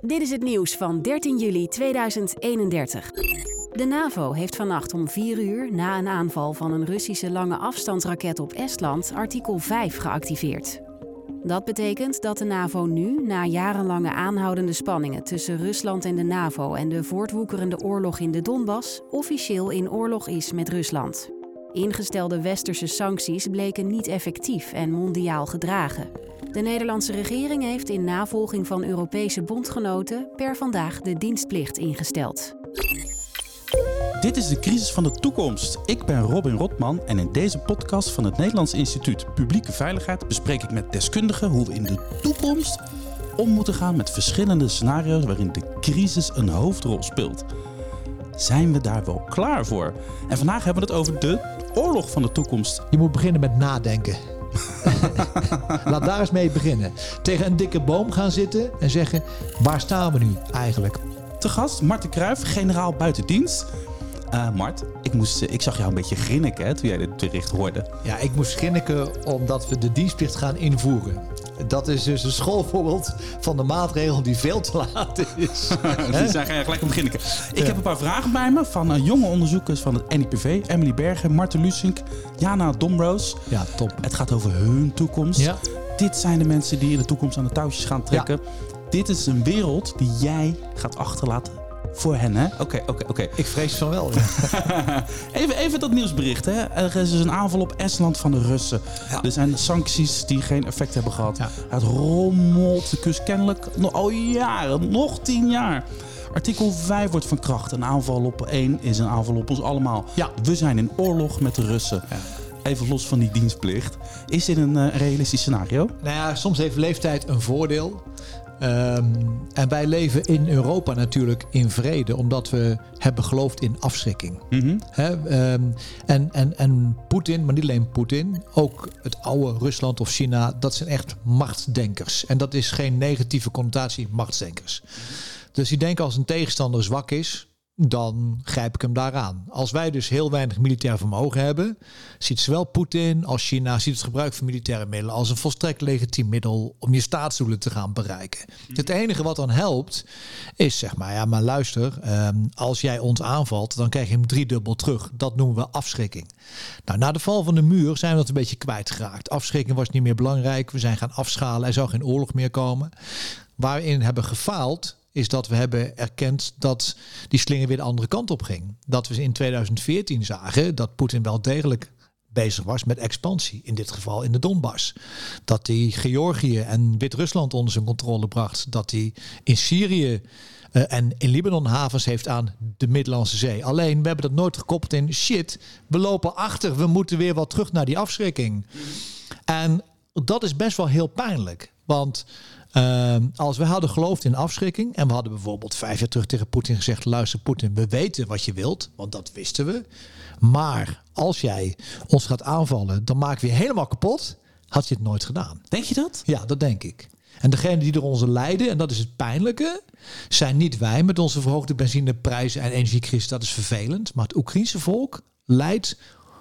Dit is het nieuws van 13 juli 2031. De NAVO heeft vannacht om 4 uur na een aanval van een Russische lange afstandsraket op Estland artikel 5 geactiveerd. Dat betekent dat de NAVO nu, na jarenlange aanhoudende spanningen tussen Rusland en de NAVO en de voortwoekerende oorlog in de Donbass, officieel in oorlog is met Rusland. Ingestelde westerse sancties bleken niet effectief en mondiaal gedragen. De Nederlandse regering heeft in navolging van Europese bondgenoten per vandaag de dienstplicht ingesteld. Dit is de crisis van de toekomst. Ik ben Robin Rotman en in deze podcast van het Nederlands Instituut Publieke Veiligheid bespreek ik met deskundigen hoe we in de toekomst om moeten gaan met verschillende scenario's waarin de crisis een hoofdrol speelt. Zijn we daar wel klaar voor? En vandaag hebben we het over de oorlog van de toekomst. Je moet beginnen met nadenken. Laat daar eens mee beginnen. Tegen een dikke boom gaan zitten en zeggen: waar staan we nu eigenlijk? Te gast Marten Kruijf, generaal buitendienst. Uh, Mart, ik, moest, ik zag jou een beetje grinniken hè, toen jij dit bericht hoorde. Ja, ik moest grinniken omdat we de dienstplicht gaan invoeren. Dat is dus een schoolvoorbeeld van de maatregel die veel te laat is. Die zijn gelijk om beginnen. Ik heb een paar vragen bij me van uh, jonge onderzoekers van het NIPV. Emily Bergen, Marten Lusink, Jana Dombroos. Ja, top. Het gaat over hun toekomst. Ja. Dit zijn de mensen die in de toekomst aan de touwtjes gaan trekken. Dit is een wereld die jij gaat achterlaten voor hen, hè? Oké, oké, oké. Ik vrees van wel. even, even dat nieuwsbericht, hè? Er is dus een aanval op Estland van de Russen. Ja. Er zijn sancties die geen effect hebben gehad. Het rommelt de kust kennelijk nog al jaren, nog tien jaar. Artikel 5 wordt van kracht. Een aanval op één is een aanval op ons allemaal. Ja. We zijn in oorlog met de Russen. Even los van die dienstplicht. Is dit een uh, realistisch scenario? Nou ja, soms heeft leeftijd een voordeel. Um, en wij leven in Europa natuurlijk in vrede, omdat we hebben geloofd in afschrikking. Mm -hmm. He, um, en en, en Poetin, maar niet alleen Poetin, ook het oude Rusland of China, dat zijn echt machtsdenkers. En dat is geen negatieve connotatie, machtsdenkers. Dus die denken als een tegenstander zwak is, dan grijp ik hem daaraan. Als wij dus heel weinig militair vermogen hebben, ziet zowel Poetin als China ziet het gebruik van militaire middelen als een volstrekt legitiem middel om je staatsdoelen te gaan bereiken. Het enige wat dan helpt is zeg maar, ja, maar luister, um, als jij ons aanvalt, dan krijg je hem driedubbel terug. Dat noemen we afschrikking. Nou, na de val van de muur zijn we dat een beetje kwijtgeraakt. Afschrikking was niet meer belangrijk. We zijn gaan afschalen. Er zou geen oorlog meer komen. Waarin hebben gefaald is dat we hebben erkend dat die slinger weer de andere kant op ging. Dat we in 2014 zagen dat Poetin wel degelijk bezig was met expansie. In dit geval in de Donbass. Dat hij Georgië en Wit-Rusland onder zijn controle bracht. Dat hij in Syrië uh, en in Libanon havens heeft aan de Middellandse Zee. Alleen, we hebben dat nooit gekoppeld in shit. We lopen achter, we moeten weer wat terug naar die afschrikking. En dat is best wel heel pijnlijk. Want uh, als we hadden geloofd in afschrikking en we hadden bijvoorbeeld vijf jaar terug tegen Poetin gezegd: luister, Poetin, we weten wat je wilt, want dat wisten we. Maar als jij ons gaat aanvallen, dan maken we je helemaal kapot. Had je het nooit gedaan. Denk je dat? Ja, dat denk ik. En degene die er onze lijden, en dat is het pijnlijke, zijn niet wij met onze verhoogde benzineprijzen en energiecrisis. Dat is vervelend. Maar het Oekraïense volk lijdt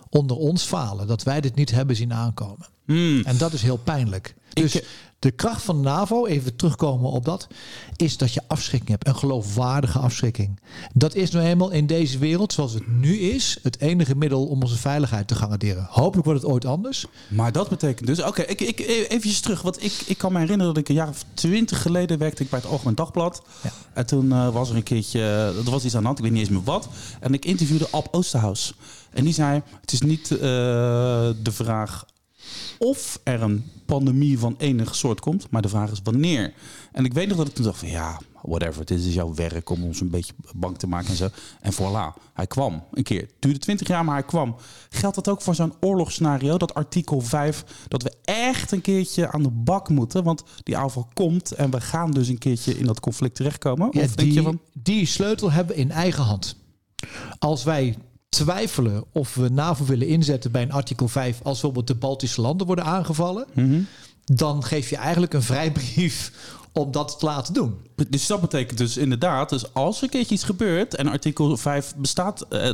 onder ons falen. Dat wij dit niet hebben zien aankomen. Hmm. En dat is heel pijnlijk. Dus Ik- de kracht van de NAVO, even terugkomen op dat, is dat je afschrikking hebt. Een geloofwaardige afschrikking. Dat is nou eenmaal in deze wereld, zoals het nu is, het enige middel om onze veiligheid te garanderen. Hopelijk wordt het ooit anders. Maar dat betekent dus... Oké, ik, ik, even terug. Want ik, ik kan me herinneren dat ik een jaar of twintig geleden werkte ik bij het Algemeen Dagblad. Ja. En toen eh, was er een keertje... er was iets aan de hand, ik weet niet eens meer wat. En ik interviewde Ab Oosterhuis. En die zei, het is niet eh, de vraag of er een pandemie van enig soort komt, maar de vraag is wanneer. En ik weet nog dat ik toen dacht van ja, whatever, dit is jouw werk om ons een beetje bang te maken en zo. En voilà, hij kwam een keer. Het duurde 20 jaar, maar hij kwam. Geldt dat ook voor zo'n oorlogsscenario, dat artikel 5, dat we echt een keertje aan de bak moeten, want die aanval komt en we gaan dus een keertje in dat conflict terechtkomen? Ja, of denk die, je van, die sleutel hebben we in eigen hand. Als wij twijfelen of we NAVO willen inzetten bij een artikel 5 als bijvoorbeeld de Baltische landen worden aangevallen, Mhm. dan geef je eigenlijk een vrijbrief om dat te laten doen. Dus dat betekent dus inderdaad, dus als er een keertje iets gebeurt en artikel 5 bestaat, eh,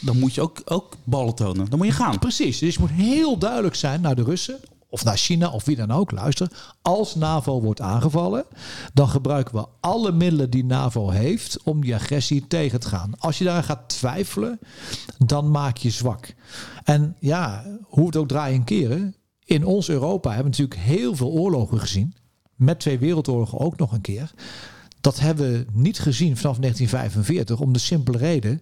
dan moet je ook, ook ballen tonen. Dan moet je gaan. Precies, dus je moet heel duidelijk zijn naar de Russen of naar China of wie dan ook, luister, als NAVO wordt aangevallen, dan gebruiken we alle middelen die NAVO heeft om die agressie tegen te gaan. Als je daar gaat twijfelen, dan maak je zwak. En ja, hoe het ook draaien en keren, in ons Europa hebben we natuurlijk heel veel oorlogen gezien, met twee wereldoorlogen ook nog een keer. Dat hebben we niet gezien vanaf 1945 om de simpele reden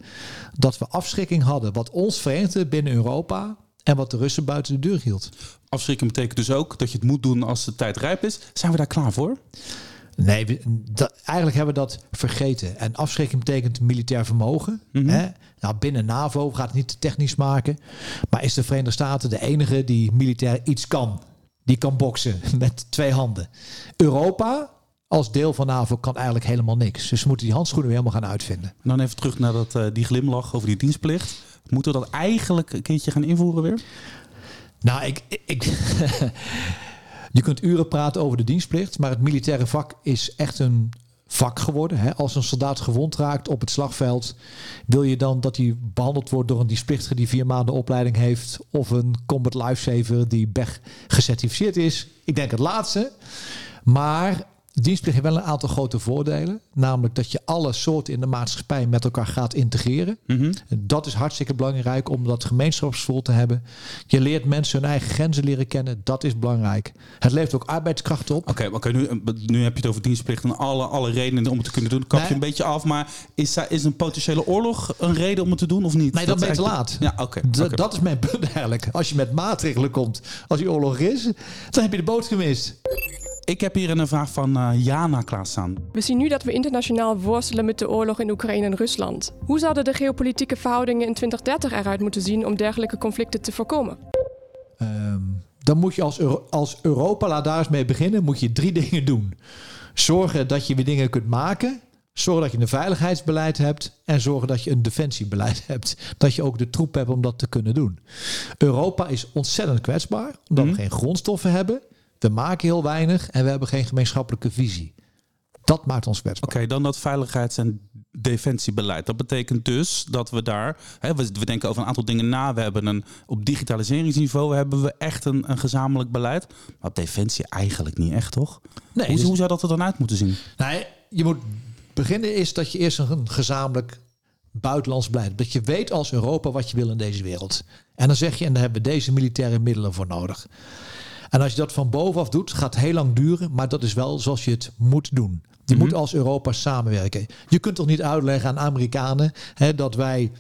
dat we afschrikking hadden wat ons verenigde binnen Europa en wat de Russen buiten de deur hield. Afschrikken betekent dus ook dat je het moet doen als de tijd rijp is. Zijn we daar klaar voor? Nee, we, dat, eigenlijk hebben we dat vergeten. En afschrikking betekent militair vermogen. Mhm. hè? Nou, binnen NAVO gaat het niet te technisch maken. Maar is de Verenigde Staten de enige die militair iets kan? Die kan boksen met twee handen. Europa als deel van NAVO kan eigenlijk helemaal niks. Dus we moeten die handschoenen weer helemaal gaan uitvinden. En dan even terug naar dat, eh, die glimlach over die dienstplicht. Moeten we dat eigenlijk een keertje gaan invoeren weer? Nou, ik, ik, je kunt uren praten over de dienstplicht, maar het militaire vak is echt een vak geworden. Hè? Als een soldaat gewond raakt op het slagveld, wil je dan dat hij behandeld wordt door een dienstplichtige die vier maanden opleiding heeft, of een combat lifesaver die BEG gecertificeerd is? Ik denk het laatste. Maar dienstplicht heeft wel een aantal grote voordelen. Namelijk dat je alle soorten in de maatschappij met elkaar gaat integreren. Mhm. Dat is hartstikke belangrijk om dat gemeenschapsgevoel te hebben. Je leert mensen hun eigen grenzen leren kennen. Dat is belangrijk. Het levert ook arbeidskrachten op. Oké, oké, nu, nu heb je het over dienstplicht en alle, alle redenen om het te kunnen doen. Kap je Nee. een beetje af, maar is, is een potentiële oorlog een reden om het te doen of niet? Nee, dan Dat ben je te laat. Ja, oké. Dat is mijn punt eigenlijk. Als je met maatregelen komt, als die oorlog is, dan heb je de boot gemist. Ik heb hier een vraag van eh, Jana klaarstaan. We zien nu dat we internationaal worstelen met de oorlog in Oekraïne en Rusland. Hoe zouden de geopolitieke verhoudingen in 2030 eruit moeten zien om dergelijke conflicten te voorkomen? Ehm, dan moet je als, Euro- als Europa, laat daar eens mee beginnen, moet je drie dingen doen. Zorgen dat je weer dingen kunt maken. Zorgen dat je een veiligheidsbeleid hebt. En zorgen dat je een defensiebeleid hebt. Dat je ook de troep hebt om dat te kunnen doen. Europa is ontzettend kwetsbaar. Omdat Mhm. we geen grondstoffen hebben. We maken heel weinig. En we hebben geen gemeenschappelijke visie. Dat maakt ons kwetsbaar. Oké, dan dat veiligheids- en defensiebeleid. Dat betekent dus dat we daar, hè, we, we denken over een aantal dingen na. We hebben een, op digitaliseringsniveau hebben we echt een, een gezamenlijk beleid. Maar op defensie eigenlijk niet echt, toch? Nee, hoe, dus- hoe zou dat er dan uit moeten zien? Nee, je moet beginnen is dat je eerst een gezamenlijk buitenlands beleid. Dat je weet als Europa wat je wil in deze wereld. En dan zeg je, en daar hebben we deze militaire middelen voor nodig. En als je dat van bovenaf doet, gaat het heel lang duren. Maar dat is wel zoals je het moet doen. Je Mhm. moet als Europa samenwerken. Je kunt toch niet uitleggen aan Amerikanen hè, dat wij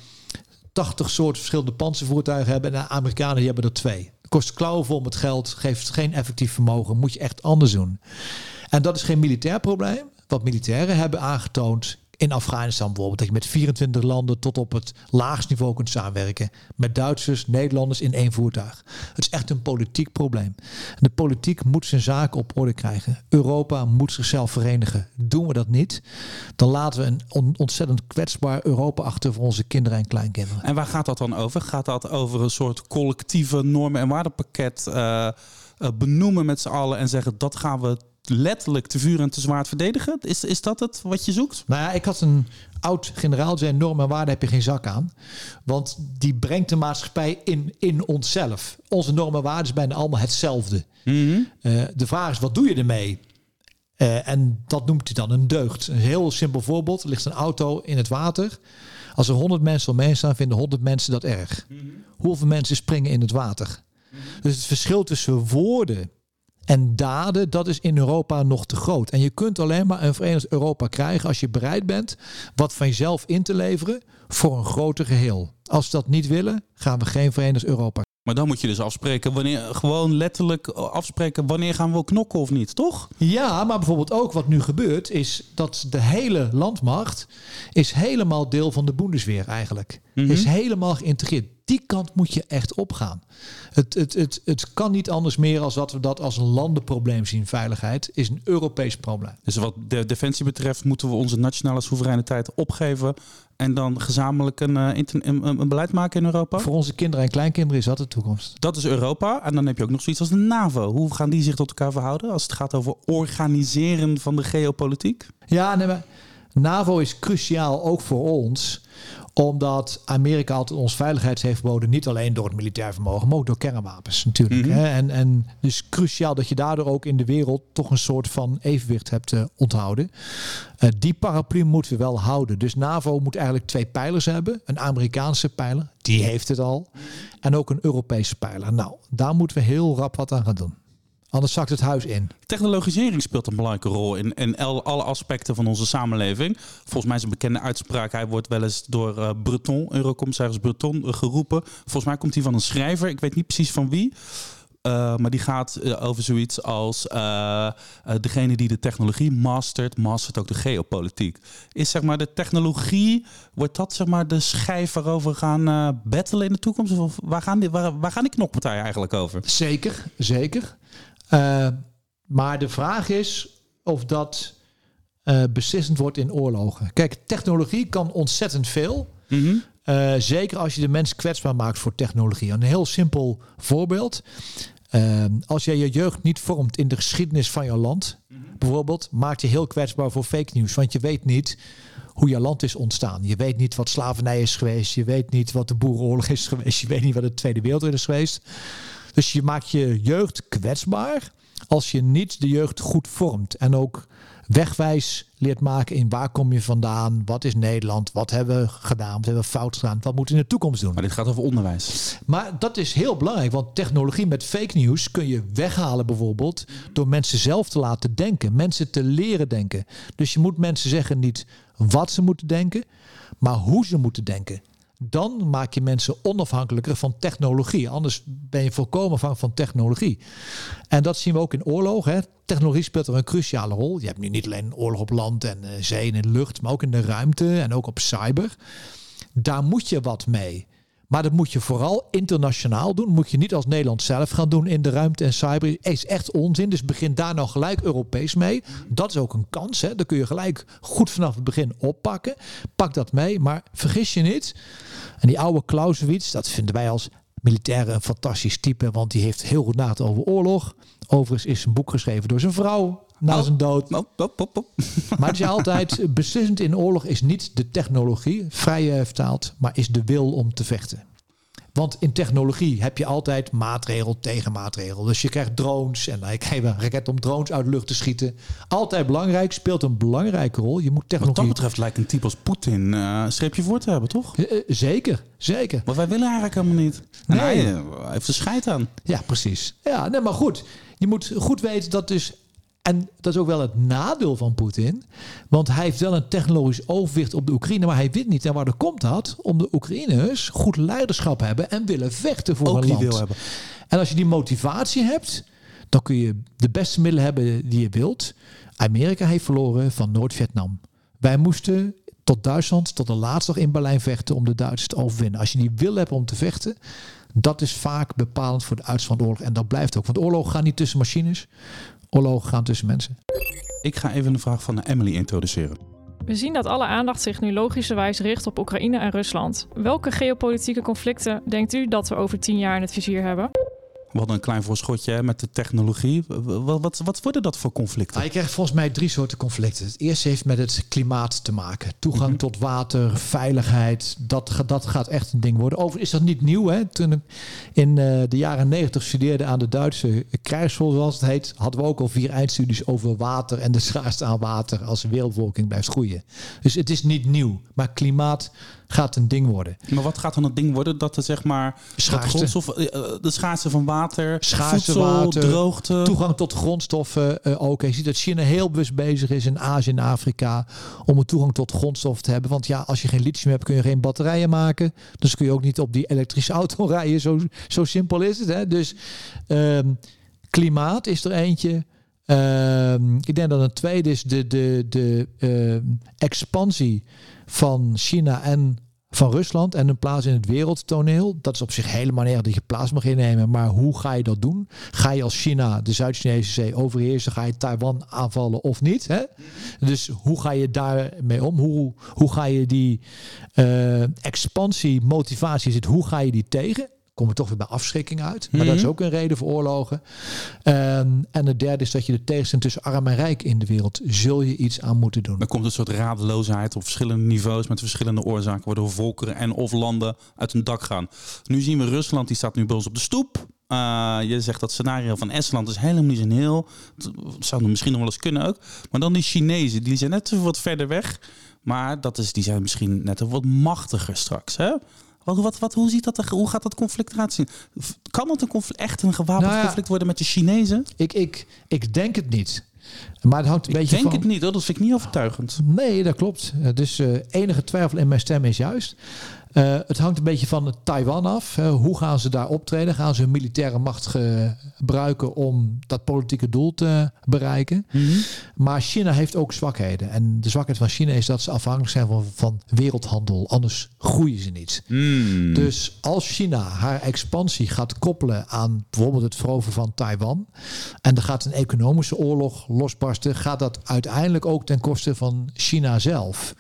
80 soorten verschillende panzervoertuigen hebben. En de Amerikanen die hebben er twee. Kost klauwen vol met geld, geeft geen effectief vermogen. Moet je echt anders doen. En dat is geen militair probleem. Wat militairen hebben aangetoond in Afghanistan bijvoorbeeld. Dat je met 24 landen tot op het laagst niveau kunt samenwerken. Met Duitsers, Nederlanders in één voertuig. Het is echt een politiek probleem. De politiek moet zijn zaken op orde krijgen. Europa moet zichzelf verenigen. Doen we dat niet, dan laten we een on- ontzettend kwetsbaar Europa achter voor onze kinderen en kleinkinderen. En waar gaat dat dan over? Gaat dat over een soort collectieve normen- en waardepakket eh, eh, benoemen met z'n allen en zeggen dat gaan we letterlijk te vuur en te zwaard verdedigen? Is, is dat het wat je zoekt? Nou ja, ik had een oud generaal die zei: normen en waarden heb je geen zak aan. Want die brengt de maatschappij in, in onszelf. Onze normen en waarden is bijna allemaal hetzelfde. Mhm. Eh, de vraag is: wat doe je ermee? Eh, en dat noemt hij dan een deugd. Een heel simpel voorbeeld: er ligt een auto in het water. Als er 100 mensen omheen staan, vinden 100 mensen dat erg. Hoeveel mensen springen in het water? Dus het verschil tussen woorden en daden, dat is in Europa nog te groot. En je kunt alleen maar een Verenigd Europa krijgen als je bereid bent wat van jezelf in te leveren voor een groter geheel. Als we dat niet willen, gaan we geen Verenigd Europa. Maar dan moet je dus afspreken wanneer, gewoon letterlijk afspreken wanneer gaan we knokken of niet, toch? Ja, maar bijvoorbeeld ook wat nu gebeurt is dat de hele landmacht is helemaal deel van de Bundesweer eigenlijk. Mhm. Is helemaal geïntegreerd. Die kant moet je echt opgaan. Het, het, het, het kan niet anders meer als dat we dat als een landenprobleem zien. Veiligheid is een Europees probleem. Dus wat de defensie betreft moeten we onze nationale soevereiniteit opgeven en dan gezamenlijk een, eh, een- een beleid maken in Europa? Voor onze kinderen en kleinkinderen is dat de toekomst. Dat is Europa. En dan heb je ook nog zoiets als de NAVO. Hoe gaan die zich tot elkaar verhouden als het gaat over organiseren van de geopolitiek? Ja, nee, maar NAVO is cruciaal ook voor ons Omdat Amerika altijd ons veiligheids heeft geboden. Niet alleen door het militair vermogen, maar ook door kernwapens natuurlijk. Mhm. hè. En, en dus cruciaal dat je daardoor ook in de wereld toch een soort van evenwicht hebt eh, onthouden. Eh, die paraplu moeten we wel houden. Dus NAVO moet eigenlijk twee pijlers hebben. Een Amerikaanse pijler, die heeft het al. En ook een Europese pijler. Nou, daar moeten we heel rap wat aan gaan doen. Anders zakt het huis in. Technologisering speelt een belangrijke rol in, in alle aspecten van onze samenleving. Volgens mij is een bekende uitspraak. Hij wordt wel eens door eh, Breton, Eurocommissaris Breton, eh, geroepen. Volgens mij komt hij van een schrijver. Ik weet niet precies van wie. Eh, maar die gaat over zoiets als degene die de technologie mastert, mastert ook de geopolitiek. Is zeg maar de technologie, wordt dat zeg maar de schijf waarover we gaan battelen in de toekomst? Of waar gaan die, waar, waar gaan die knokpartijen eigenlijk over? Zeker, zeker. Eh, maar de vraag is of dat eh, beslissend wordt in oorlogen. Kijk, technologie kan ontzettend veel. Mhm. Eh, zeker als je de mens kwetsbaar maakt voor technologie. Een heel simpel voorbeeld. Als jij je jeugd niet vormt in de geschiedenis van je land, bijvoorbeeld, maakt je heel kwetsbaar voor fake news. Want je weet niet hoe je land is ontstaan. Je weet niet wat slavernij is geweest. Je weet niet wat de boerenoorlog is geweest. Je weet niet wat de Tweede Wereldoorlog is geweest. Dus je maakt je jeugd kwetsbaar als je niet de jeugd goed vormt. En ook wegwijs leert maken in waar kom je vandaan, wat is Nederland, wat hebben we gedaan, wat hebben we fout gedaan, wat moeten we in de toekomst doen. Maar dit gaat over onderwijs. Maar dat is heel belangrijk, want technologie met fake news kun je weghalen bijvoorbeeld door mensen zelf te laten denken, mensen te leren denken. Dus je moet mensen zeggen niet wat ze moeten denken, maar hoe ze moeten denken. Dan maak je mensen onafhankelijker van technologie. Anders ben je volkomen afhankelijk van technologie. En dat zien we ook in oorlog. Hè. Technologie speelt er een cruciale rol. Je hebt nu niet alleen een oorlog op land en eh, zee en in de lucht, maar ook in de ruimte en ook op cyber. Daar moet je wat mee. Maar dat moet je vooral internationaal doen. Moet je niet als Nederland zelf gaan doen in de ruimte en cyber. Is echt onzin. Dus begin daar nou gelijk Europees mee. Dat is ook een kans. Hè. Dan kun je gelijk goed vanaf het begin oppakken. Pak dat mee. Maar vergis je niet. En die oude Clausewitz, dat vinden wij als militaire een fantastisch type. Want die heeft heel goed nagedacht over oorlog. Overigens is een boek geschreven door zijn vrouw. Na Oh. zijn dood. Op, op. Maar het is altijd beslissend in oorlog is niet de technologie, vrij eh, vertaald, maar is de wil om te vechten. Want in technologie heb je altijd maatregel tegen maatregel. Dus je krijgt drones en dan krijg je een raket om drones uit de lucht te schieten. Altijd belangrijk, speelt een belangrijke rol. Je moet Wat dat technologie... betreft lijkt een type als Poetin eh, een streepje voor te hebben, toch? Eh, eh, zeker, zeker. Maar wij willen eigenlijk helemaal niet. Nee. hij hij heeft er scheid aan. Ja, precies. Ja, nee, maar goed. Je moet goed weten dat dus. En dat is ook wel het nadeel van Poetin. Want hij heeft wel een technologisch overwicht op de Oekraïne. Maar hij weet niet en waar dat komt dat. Om de Oekraïners goed leiderschap hebben en willen vechten voor Ook een die land. wil hebben. En als je die motivatie hebt, dan kun je de beste middelen hebben die je wilt. Amerika heeft verloren van Noord-Vietnam. Wij moesten tot Duitsland, tot de laatste dag in Berlijn vechten om de Duitsers te overwinnen. Als je die wil hebt om te vechten, dat is vaak bepalend voor de uitslag van de oorlog. En dat blijft ook. Want oorlogen gaan niet tussen machines. Oorlogen gaan tussen mensen. Ik ga even een vraag van Emily introduceren. We zien dat alle aandacht zich nu logischerwijs richt op Oekraïne en Rusland. Welke geopolitieke conflicten denkt u dat we over tien jaar in het vizier hebben? We hadden een klein voorschotje hè, met de technologie. Wat, wat, wat worden dat voor conflicten? Nou, je krijgt volgens mij drie soorten conflicten. Het eerste heeft met het klimaat te maken. Toegang Mhm. tot water, veiligheid. Dat, dat gaat echt een ding worden. Overigens is dat niet nieuw. Hè? Toen ik in eh, de jaren negentig studeerde aan de Duitse krijgsschool, zoals het heet, hadden we ook al vier eindstudies over water en de schaarste aan water als de wereldbevolking blijft groeien. Dus het is niet nieuw. Maar klimaat gaat een ding worden. Maar wat gaat dan het ding worden? Dat er zeg maar Schaarste. grondstof, eh, eh, de schaarste van water, Schaarste voedsel, water, droogte. Toegang tot grondstoffen eh, ook. Je ziet dat China heel bewust bezig is in Azië en Afrika om een toegang tot grondstoffen te hebben. Want ja, als je geen lithium hebt, kun je geen batterijen maken. Dus kun je ook niet op die elektrische auto rijden. Zo, zo simpel is het. Hè? Dus ehm, klimaat is er eentje. Ehm, ik denk dat een tweede is de, de, de ehm, expansie van China en van Rusland en hun plaats in het wereldtoneel. Dat is op zich helemaal niet dat je plaats mag innemen. Maar hoe ga je dat doen? Ga je als China de Zuid-Chinese zee overheersen? Ga je Taiwan aanvallen of niet? Hè? Dus hoe ga je daarmee om? Hoe, hoe ga je die eh, expansie, motivatie zit, hoe ga je die tegen? Komen we toch weer bij afschrikking uit. Maar dat is Mhm. ook een reden voor oorlogen. Ehm, en het derde is dat je de tegenstelling tussen arm en rijk in de wereld... zul je iets aan moeten doen. Er komt een soort radeloosheid op verschillende niveaus met verschillende oorzaken, waardoor volkeren en of landen uit hun dak gaan. Nu zien we Rusland, die staat nu bij ons op de stoep. Uh, je zegt dat scenario van Estland is helemaal niet zo heel. Het zou misschien nog wel eens kunnen ook. Maar dan die Chinezen, die zijn net wat verder weg. Maar dat is, die zijn misschien net wat machtiger straks. Hè? Wat, wat, wat, hoe, ziet dat, er- hoe gaat dat conflict eruit zien? Kan het een conflict, echt een gewapend Nou ja. conflict worden met de Chinezen? Ik, ik, ik denk het niet. Maar het hangt een Ik beetje denk van... het niet hoor, dat vind ik niet overtuigend. Nee, dat klopt. Eh, Dus eh, enige twijfel in mijn stem is juist. Eh, het hangt een beetje van Taiwan af. Hoe gaan ze daar optreden? Gaan ze hun militaire macht gebruiken om dat politieke doel te bereiken? Maar China heeft ook zwakheden. En de zwakheid van China is dat ze afhankelijk zijn van, van wereldhandel. Anders groeien ze niet. Hmm. Dus als China haar expansie gaat koppelen aan bijvoorbeeld het veroveren van Taiwan. en er gaat een economische oorlog losbarsten. Gaat dat uiteindelijk ook ten koste van China zelf.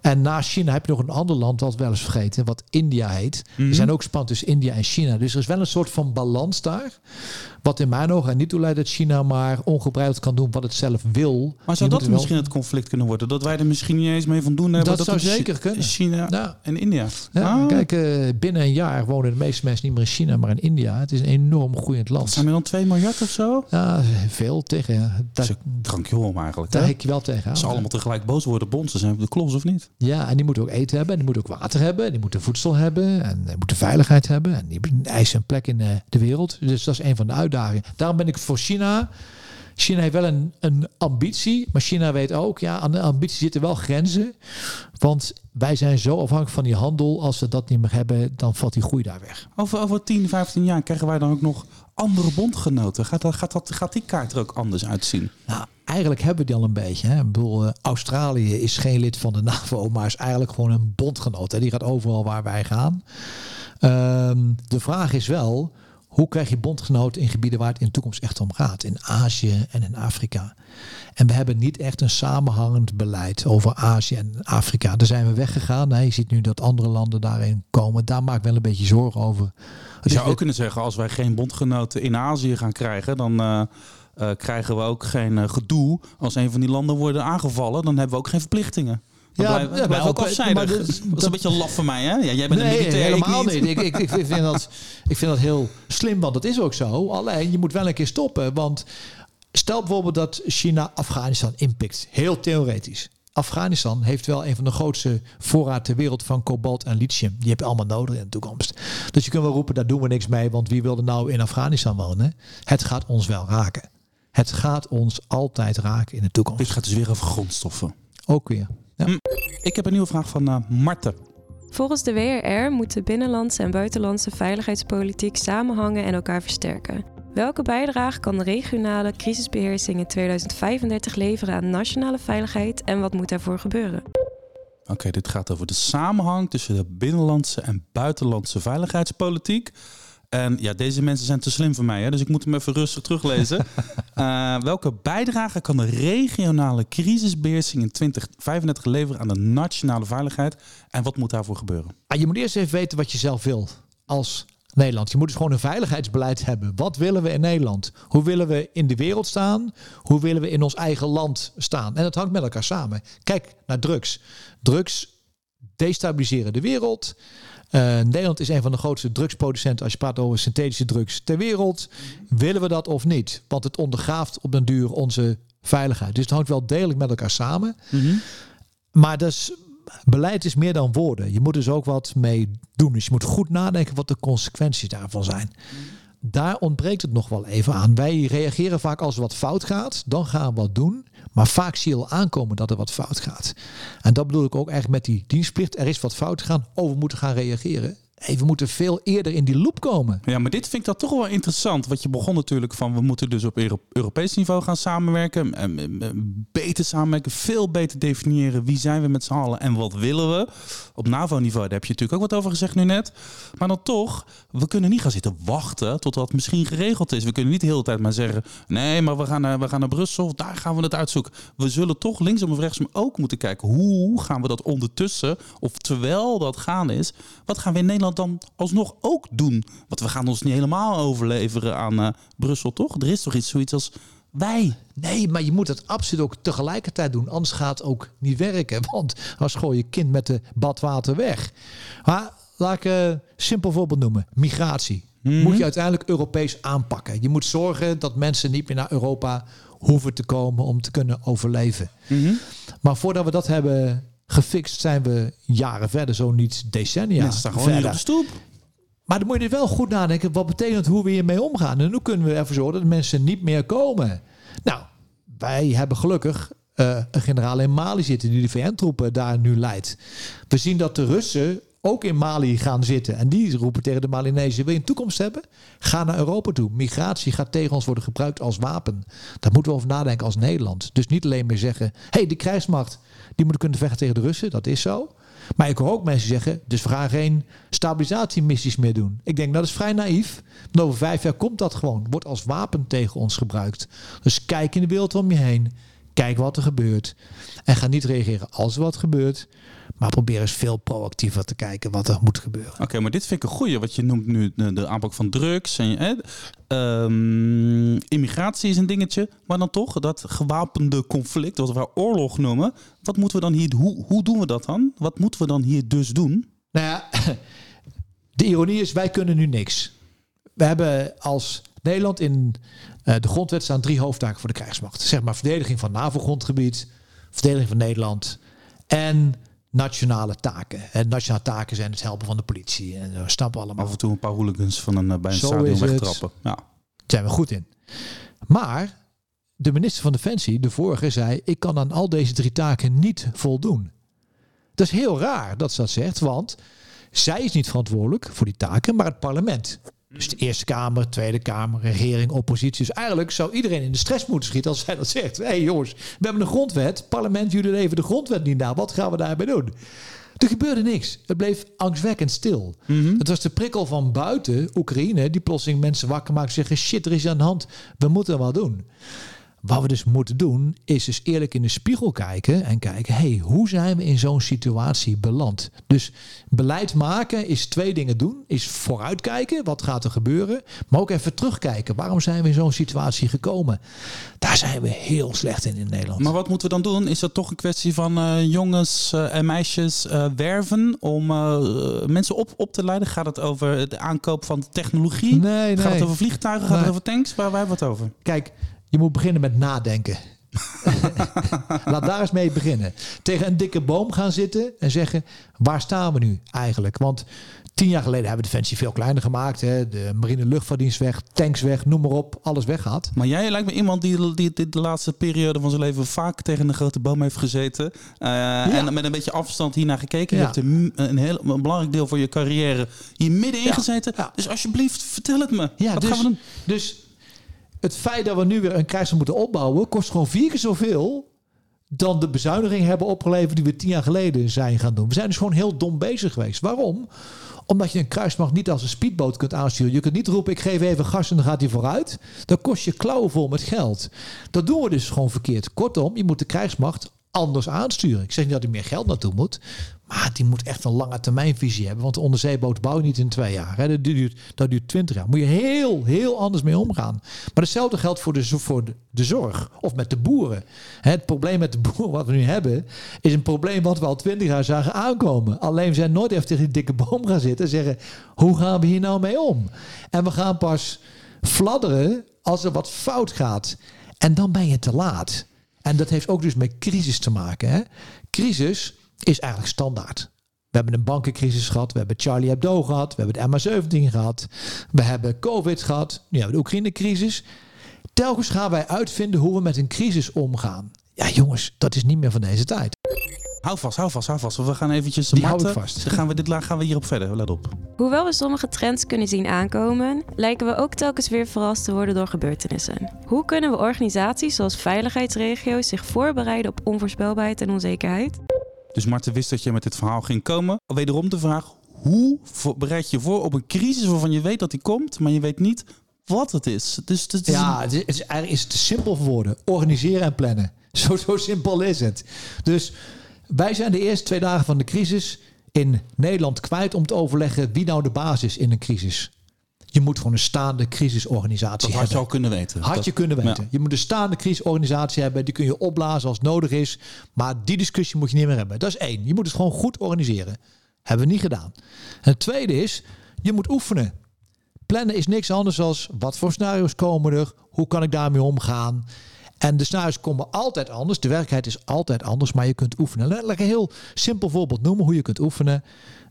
En na China heb je nog een ander land dat wel eens vergeten, wat India heet. Er zijn ook span tussen India en China. Dus er is wel een soort van balans daar. Wat in mijn ogen er niet toe leidt dat China maar ongebreideld kan doen wat het zelf wil. Maar zou dat wel- misschien het conflict kunnen worden? Dat wij er misschien niet eens mee van doen hebben? Dat zou het Chi- zeker kunnen. China Ja. en India. Ja, Ah, Kijk, eh, binnen een jaar wonen de meeste mensen niet meer in China, maar in India. Het is een enorm groeiend dat land. zijn er dan 2 miljard of zo? Ja, veel tegen. ja. Dat Krankjorum eigenlijk. daar hik je wel tegen aan. Ze allemaal tegelijk boos worden op dan zijn we de klos of niet? Ja, en die moeten ook eten hebben. En die moeten ook water hebben. En die moeten voedsel hebben. En die moeten veiligheid hebben. En die eisen een plek in eh, de wereld. Dus dat is een van de uitdagingen. Daarom ben ik voor China. China heeft wel een, een ambitie. Maar China weet ook, ja, aan de ambitie zitten wel grenzen. Want wij zijn zo afhankelijk van die handel. Als we dat niet meer hebben, dan valt die groei daar weg. Over, over 10, 15 jaar krijgen wij dan ook nog andere bondgenoten. Gaat, dat, gaat, dat, gaat die kaart er ook anders uitzien? Nou, eigenlijk hebben we die al een beetje. Hè? Ik bedoel, eh, Australië is geen lid van de NAVO, maar is eigenlijk gewoon een bondgenoot. Hè? Die gaat overal waar wij gaan. Ehm, de vraag is wel, hoe krijg je bondgenoten in gebieden waar het in de toekomst echt om gaat? In Azië en in Afrika. En we hebben niet echt een samenhangend beleid over Azië en Afrika. Daar zijn we weggegaan. Je ziet nu dat andere landen daarin komen. Daar maak ik wel een beetje zorgen over. Je Het zou ook kunnen zeggen, als wij geen bondgenoten in Azië gaan krijgen, dan eh, eh, krijgen we ook geen eh, gedoe. Als een van die landen worden aangevallen, dan hebben we ook geen verplichtingen. Dan Ja, we maar ook ook- afzijdig. maar Dat, dat- is een beetje laf van mij, hè? Ja, jij bent een militair, ik helemaal niet. niet. Ik, ik, ik, vind dat, ik vind dat heel slim, want dat is ook zo. Alleen, je moet wel een keer stoppen. Want stel bijvoorbeeld dat China Afghanistan inpikt. Heel theoretisch. Afghanistan heeft wel een van de grootste voorraad ter wereld van kobalt en lithium. Die heb je allemaal nodig in de toekomst. Dus je kunt wel roepen, daar doen we niks mee, want wie wil er nou in Afghanistan wonen? Het gaat ons wel raken. Het gaat ons altijd raken in de Dit toekomst. gaat dus weer over grondstoffen. Ook weer. Ja. Ik heb een nieuwe vraag van eh Marten. Volgens de WRR moet de binnenlandse en buitenlandse veiligheidspolitiek samenhangen en elkaar versterken. Welke bijdrage kan de regionale crisisbeheersing in 2035 leveren aan nationale veiligheid en wat moet daarvoor gebeuren? Oké, dit gaat over de samenhang tussen de binnenlandse en buitenlandse veiligheidspolitiek. En ja, deze mensen zijn te slim voor mij, hè? dus ik moet hem even rustig teruglezen. Eh, welke bijdrage kan de regionale crisisbeheersing in 2035 leveren aan de nationale veiligheid? En wat moet daarvoor gebeuren? Ah, je moet eerst even weten wat je zelf wil als Nederland. Je moet dus gewoon een veiligheidsbeleid hebben. Wat willen we in Nederland? Hoe willen we in de wereld staan? Hoe willen we in ons eigen land staan? En dat hangt met elkaar samen. Kijk naar drugs. Drugs destabiliseren de wereld. Eh, Nederland is een van de grootste drugsproducenten als je praat over synthetische drugs ter wereld. Willen we dat of niet? Want het ondergraaft op den duur onze veiligheid. Dus het hangt wel degelijk met elkaar samen. Maar dus, beleid is meer dan woorden. Je moet dus ook wat mee doen. Dus je moet goed nadenken wat de consequenties daarvan zijn. Daar ontbreekt het nog wel even aan. Wij reageren vaak als er wat fout gaat. Dan gaan we wat doen. Maar vaak zie je al aankomen dat er wat fout gaat. En dat bedoel ik ook eigenlijk met die dienstplicht. Er is wat fout gegaan. We moeten gaan reageren. We moeten veel eerder in die loop komen. Ja, maar dit vind ik dat toch wel interessant. Want je begon natuurlijk van we moeten dus op Euro- Europees niveau gaan samenwerken. En, en, en beter samenwerken, veel beter definiëren wie zijn we met z'n allen en wat willen we. Op NAVO-niveau, daar heb je natuurlijk ook wat over gezegd nu net. Maar dan toch, we kunnen niet gaan zitten wachten tot dat misschien geregeld is. We kunnen niet de hele tijd maar zeggen, nee, maar we gaan naar, we gaan naar Brussel, daar gaan we het uitzoeken. We zullen toch linksom of rechtsom ook moeten kijken, hoe gaan we dat ondertussen, of terwijl dat gaande is, wat gaan we in Nederland dan alsnog ook doen? Want we gaan ons niet helemaal overleveren aan uh, Brussel, toch? Er is toch iets zoiets als wij. Nee, maar je moet het absoluut ook tegelijkertijd doen. Anders gaat het ook niet werken. Want als gooi je kind met de badwater weg. Maar laat ik een simpel voorbeeld noemen. Migratie. Mhm. Moet je uiteindelijk Europees aanpakken. Je moet zorgen dat mensen niet meer naar Europa hoeven te komen om te kunnen overleven. Mhm. Maar voordat we dat hebben gefixt, zijn we jaren verder, zo niet decennia Mensen staan gewoon hier op verder. de stoep. Maar dan moet je wel goed nadenken, wat betekent hoe we hiermee omgaan? En hoe kunnen we ervoor zorgen dat mensen niet meer komen? Nou, wij hebben gelukkig eh, een generaal in Mali zitten die de VN-troepen daar nu leidt. We zien dat de Russen ook in Mali gaan zitten. En die roepen tegen de Malinezen, wil je een toekomst hebben? Ga naar Europa toe. Migratie gaat tegen ons worden gebruikt als wapen. Daar moeten we over nadenken als Nederland. Dus niet alleen meer zeggen, hé, hey, de krijgsmacht, die moet kunnen vechten tegen de Russen. Dat is zo. Maar ik hoor ook mensen zeggen, dus we gaan geen stabilisatiemissies meer doen. Ik denk, dat is vrij naïef. Want over vijf jaar komt dat gewoon. Wordt als wapen tegen ons gebruikt. Dus kijk in de wereld om je heen. Kijk wat er gebeurt. En ga niet reageren als er wat gebeurt. Maar probeer eens veel proactiever te kijken wat er moet gebeuren. Oké, maar dit vind ik een goeie. Wat je noemt nu de, de aanpak van drugs. En, hè, ehm, immigratie is een dingetje. Maar dan toch, dat gewapende conflict, wat we oorlog noemen. Wat moeten we dan hier, hoe, hoe doen we dat dan? Wat moeten we dan hier dus doen? Nou ja, de ironie is, wij kunnen nu niks. We hebben als Nederland in eh, de grondwet staan drie hoofdtaken voor de krijgsmacht. Zeg maar verdediging van NAVO-grondgebied, verdediging van Nederland en nationale taken. En nationale taken zijn het helpen van de politie. En we snappen allemaal. Af en toe een paar hooligans van een, eh, bij een Zo stadion wegtrappen. Ja. Daar zijn we goed in. Maar de minister van Defensie, de vorige, zei: Ik kan aan al deze drie taken niet voldoen. Dat is heel raar dat ze dat zegt, want zij is niet verantwoordelijk voor die taken, maar het parlement. Dus de Eerste Kamer, Tweede Kamer, regering, oppositie. Dus eigenlijk zou iedereen in de stress moeten schieten als zij dat zegt. Hé hey jongens, we hebben een grondwet. Parlement, jullie leven de grondwet niet na. Wat gaan we daarbij doen? Er gebeurde niks. Het bleef angstwekkend stil. Het was de prikkel van buiten, Oekraïne, die plotseling mensen wakker maakt en zeggen: shit, er is aan de hand. We moeten wat doen. Wat we dus moeten doen, is dus eerlijk in de spiegel kijken en kijken: hey, hoe zijn we in zo'n situatie beland? Dus beleid maken is twee dingen doen: is vooruitkijken, wat gaat er gebeuren, maar ook even terugkijken. Waarom zijn we in zo'n situatie gekomen? Daar zijn we heel slecht in in Nederland. Maar wat moeten we dan doen? Is dat toch een kwestie van eh, jongens eh, en meisjes eh, werven om mensen op, op te leiden? Gaat het over de aankoop van technologie? Nee, Gaat het nee. over vliegtuigen? Gaat Nee. het over tanks? Waar wij wat over? Kijk, je moet beginnen met nadenken. Laat daar eens mee beginnen. Tegen een dikke boom gaan zitten en zeggen: waar staan we nu eigenlijk? Want tien jaar geleden hebben we Defensie veel kleiner gemaakt. Hè? De marine luchtvaartdienst weg, tanks weg, noem maar op, alles weggaat. Maar jij lijkt me iemand die, die, die de laatste periode van zijn leven vaak tegen een grote boom heeft gezeten. eh, En met een beetje afstand hiernaar gekeken. Je hebt een, een heel een belangrijk deel van je carrière hier middenin Ja. gezeten. Dus alsjeblieft, vertel het me. Ja, wat dus, gaan we doen? dus het feit dat we nu weer een krijgsmacht moeten opbouwen, kost gewoon vier keer zoveel dan de bezuinigingen hebben opgeleverd die we tien jaar geleden zijn gaan doen. We zijn dus gewoon heel dom bezig geweest. Waarom? Omdat je een kruismacht niet als een speedboot kunt aansturen. Je kunt niet roepen, ik geef even gas en dan gaat hij vooruit. Dan kost je klauwen vol met geld. Dat doen we dus gewoon verkeerd. Kortom, je moet de krijgsmacht anders aansturen. Ik zeg niet dat er meer geld naartoe moet. Maar die moet echt een lange termijnvisie hebben. Want de onderzeeboot bouw je niet in twee jaar. Hè. Dat, duurt, dat duurt twintig jaar. Moet je heel, heel anders mee omgaan. Maar hetzelfde geldt voor de, voor de, zorg. Of met de boeren. Het probleem met de boeren wat we nu hebben... is een probleem wat we al twintig jaar zagen aankomen. Alleen we zijn nooit even tegen die dikke boom gaan zitten... en zeggen, hoe gaan we hier nou mee om? En we gaan pas fladderen als er wat fout gaat. En dan ben je te laat. En dat heeft ook dus met crisis te maken. Hè? Crisis is eigenlijk standaard. We hebben een bankencrisis gehad. We hebben Charlie Hebdo gehad. We hebben de MH17 gehad. We hebben COVID gehad. Nu hebben we de Oekraïne-crisis. Telkens gaan wij uitvinden hoe we met een crisis omgaan. Ja, jongens, dat is niet meer van deze tijd. Hou vast, hou vast, hou vast. We gaan eventjes ik vast. Dan gaan we, dit, gaan we hierop verder. Let op. Hoewel we sommige trends kunnen zien aankomen, lijken we ook telkens weer verrast te worden door gebeurtenissen. Hoe kunnen we organisaties zoals veiligheidsregio's zich voorbereiden op onvoorspelbaarheid en onzekerheid? Dus Marten wist dat je met dit verhaal ging komen. Wederom de vraag, hoe bereid je je voor op een crisis waarvan je weet dat die komt, maar je weet niet wat het is. Dus Ja, het is, het is, eigenlijk is het te simpel voor woorden. Organiseren en plannen. Zo, zo simpel is het. Dus wij zijn de eerste twee dagen van de crisis in Nederland kwijt om te overleggen wie nou de baas is in een crisis. Je moet gewoon een staande crisisorganisatie Dat had hebben. je al kunnen weten. Had Dat- je kunnen weten. Ja. Je moet een staande crisisorganisatie hebben. Die kun je opblazen als nodig is. Maar die discussie moet je niet meer hebben. Dat is één. Je moet het gewoon goed organiseren. Hebben we niet gedaan. En het tweede is, je moet oefenen. Plannen is niks anders dan wat voor scenario's komen er? Hoe kan ik daarmee omgaan? En de scenario's komen altijd anders. De werkelijkheid is altijd anders, maar je kunt oefenen. Laat ik een heel simpel voorbeeld noemen hoe je kunt oefenen.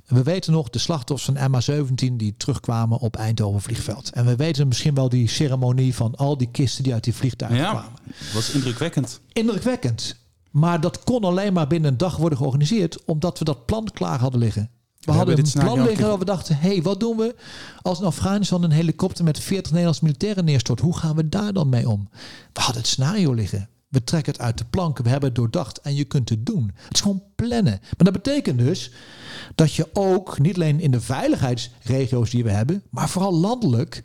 We weten nog de slachtoffers van MH17 die terugkwamen op Eindhoven vliegveld. En we weten misschien wel die ceremonie van al die kisten die uit die vliegtuigen Ja, kwamen. dat was indrukwekkend. Indrukwekkend. Maar dat kon alleen maar binnen een dag worden georganiseerd omdat we dat plan klaar hadden liggen. We, hadden hebben een plan liggen waar we dachten, hé, hey, wat doen we als in Afghanistan een helikopter met 40 Nederlandse militairen neerstort? Hoe gaan we daar dan mee om? We hadden het scenario liggen. We trekken het uit de planken, we hebben het doordacht en je kunt het doen. Het is gewoon plannen. Maar dat betekent dus dat je ook, niet alleen in de veiligheidsregio's die we hebben, maar vooral landelijk,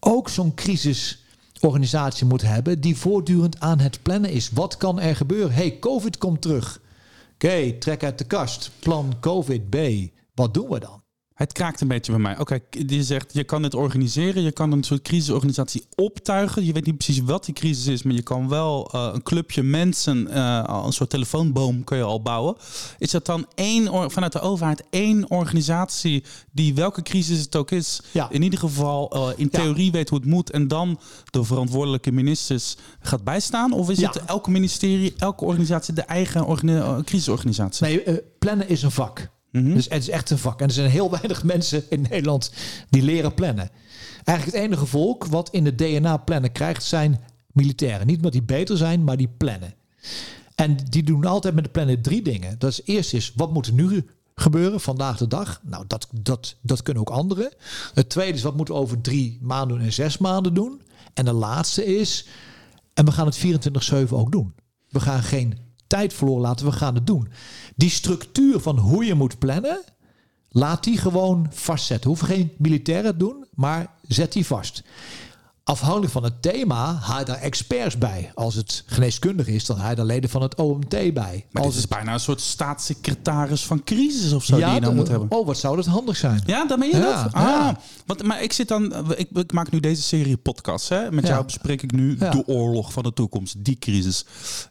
ook zo'n crisisorganisatie moet hebben die voortdurend aan het plannen is. Wat kan er gebeuren? hey, COVID komt terug. Oké, trek uit de kast. Plan COVID B. Wat doen we dan? Het kraakt een beetje bij mij. Oké, je zegt je kan het organiseren, je kan een soort crisisorganisatie optuigen. Je weet niet precies wat die crisis is, maar je kan wel eh, een clubje mensen, eh, een soort telefoonboom kun je al bouwen. Is dat dan één vanuit de overheid één organisatie die welke crisis het ook is, Ja. in ieder geval eh, in Ja. theorie weet hoe het moet en dan de verantwoordelijke ministers gaat bijstaan? Of is Ja. het elke ministerie, elke organisatie de eigen organi- crisisorganisatie? Nee, plannen is een vak. Mhm. Dus het is echt een vak. En er zijn heel weinig mensen in Nederland die leren plannen. Eigenlijk het enige volk wat in de DNA plannen krijgt zijn militairen. Niet omdat die beter zijn, maar die plannen. En die doen altijd met de plannen drie dingen. Dat is eerst is, wat moet er nu gebeuren vandaag de dag? Nou, dat, dat, dat kunnen ook anderen. Het tweede is, wat moeten we over drie maanden en zes maanden doen? En de laatste is, en we gaan het 24-7 ook doen. We gaan geen tijd verloren laten, we gaan het doen. Die structuur van hoe je moet plannen, laat die gewoon vastzetten. Hoeven geen militairen te doen, maar zet die vast. Afhankelijk van het thema haal je daar experts bij. Als het geneeskundig is, dan haal je daar leden van het OMT bij. Maar Als dit is het, bijna een soort staatssecretaris van crisis of zo die je de- moet hebben. Oh, wat zou dat handig zijn? Ja, dan ben je Ja, dat? ja. Ah, want, maar ik zit dan... Ik, ik maak nu deze serie podcasts. Hè? Met Ja. jou bespreek ik nu Ja. de oorlog van de toekomst. Die crisis.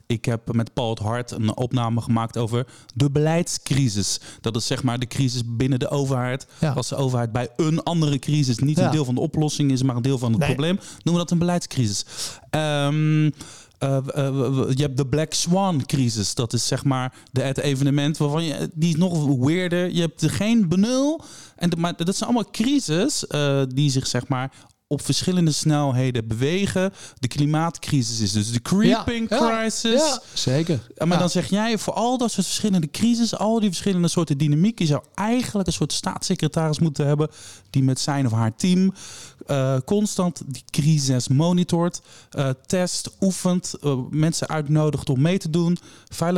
Ik heb met Paul het Hart een opname gemaakt over de beleidscrisis. Dat is zeg maar de crisis binnen de overheid. Ja. Als de overheid bij een andere crisis niet Ja. een deel van de oplossing is, maar een deel van het Nee. probleem, noemen we dat een beleidscrisis. Ehm, eh, eh, je hebt de Black Swan crisis. Dat is zeg maar de, het evenement waarvan je die is nog weirder. Je hebt er geen benul. En de, maar dat zijn allemaal crisis eh, die zich zeg maar op verschillende snelheden bewegen. De klimaatcrisis is dus de creeping Ja, crisis. Ja, zeker. Maar dan zeg jij, voor al dat soort verschillende crisis, al die verschillende soorten dynamiek, je zou eigenlijk een soort staatssecretaris moeten hebben die met zijn of haar team eh, constant die crisis monitort, eh, test, oefent, eh, mensen uitnodigt om mee te doen,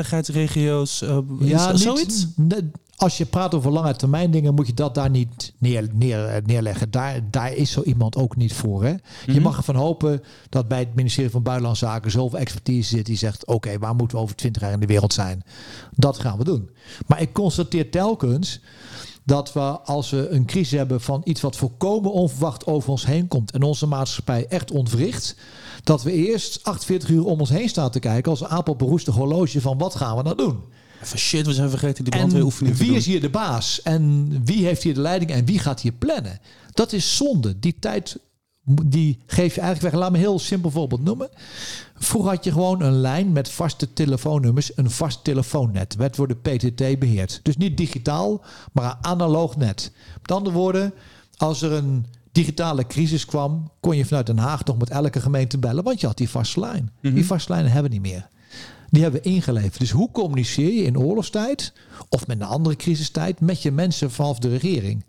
veiligheidsregio's, dat niet- zoiets? Als je praat over lange termijn dingen, moet je dat daar niet neer, neer, neerleggen. Daar, daar is zo iemand ook niet voor. Hè? Je Mhm. mag ervan hopen dat bij het ministerie van Buitenlandse Zaken zoveel expertise zit die zegt: oké, waar moeten we over twintig jaar in de wereld zijn? Dat gaan we doen. Maar ik constateer telkens dat we als we een crisis hebben van iets wat volkomen onverwacht over ons heen komt en onze maatschappij echt ontwricht, dat we eerst 48 uur om ons heen staan te kijken als een apenberoeste horloge van wat gaan we nou doen? Even shit, we zijn vergeten die En brandweeroefening te wie is hier de baas? En wie heeft hier de leiding? En wie gaat hier plannen? Dat is zonde. Die tijd die geef je eigenlijk weg. Laat me een heel simpel voorbeeld noemen. Vroeger had je gewoon een lijn met vaste telefoonnummers. Een vast telefoonnet. Werd door de PTT beheerd. Dus niet digitaal, maar een analoog net. Met andere woorden, als er een digitale crisis kwam... kon je vanuit Den Haag nog met elke gemeente bellen. Want je had die vaste lijn. Die vaste lijnen hebben we niet meer. Die hebben we ingeleverd. Dus hoe communiceer je in oorlogstijd of met een andere crisistijd met je mensen vanaf de regering?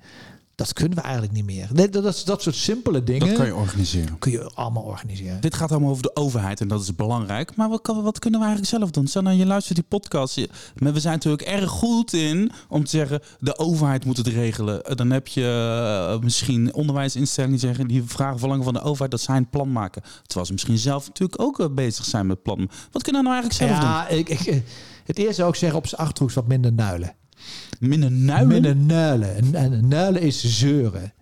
Dat kunnen we eigenlijk niet meer. Dat, dat, dat soort simpele dingen Dat kan je organiseren. kun je allemaal organiseren. Dit gaat allemaal over de overheid en dat is belangrijk. Maar wat, wat kunnen we eigenlijk zelf doen? Stel nou, je luistert die podcast. je- maar we zijn natuurlijk erg goed in om te zeggen... de overheid moet het regelen. Eh, Dan heb je eh, misschien onderwijsinstellingen die zeggen... die vragen verlangen van de overheid dat zij een plan maken. Terwijl ze misschien zelf natuurlijk ook eh, bezig zijn met plannen. Wat kunnen we nou eigenlijk zelf doen? Ja, ik, ik, het eerste zou ik zeggen op zijn achterhoeks wat minder nuilen. Minnen nuilen? Minnen nuilen. En, en nuilen is zeuren.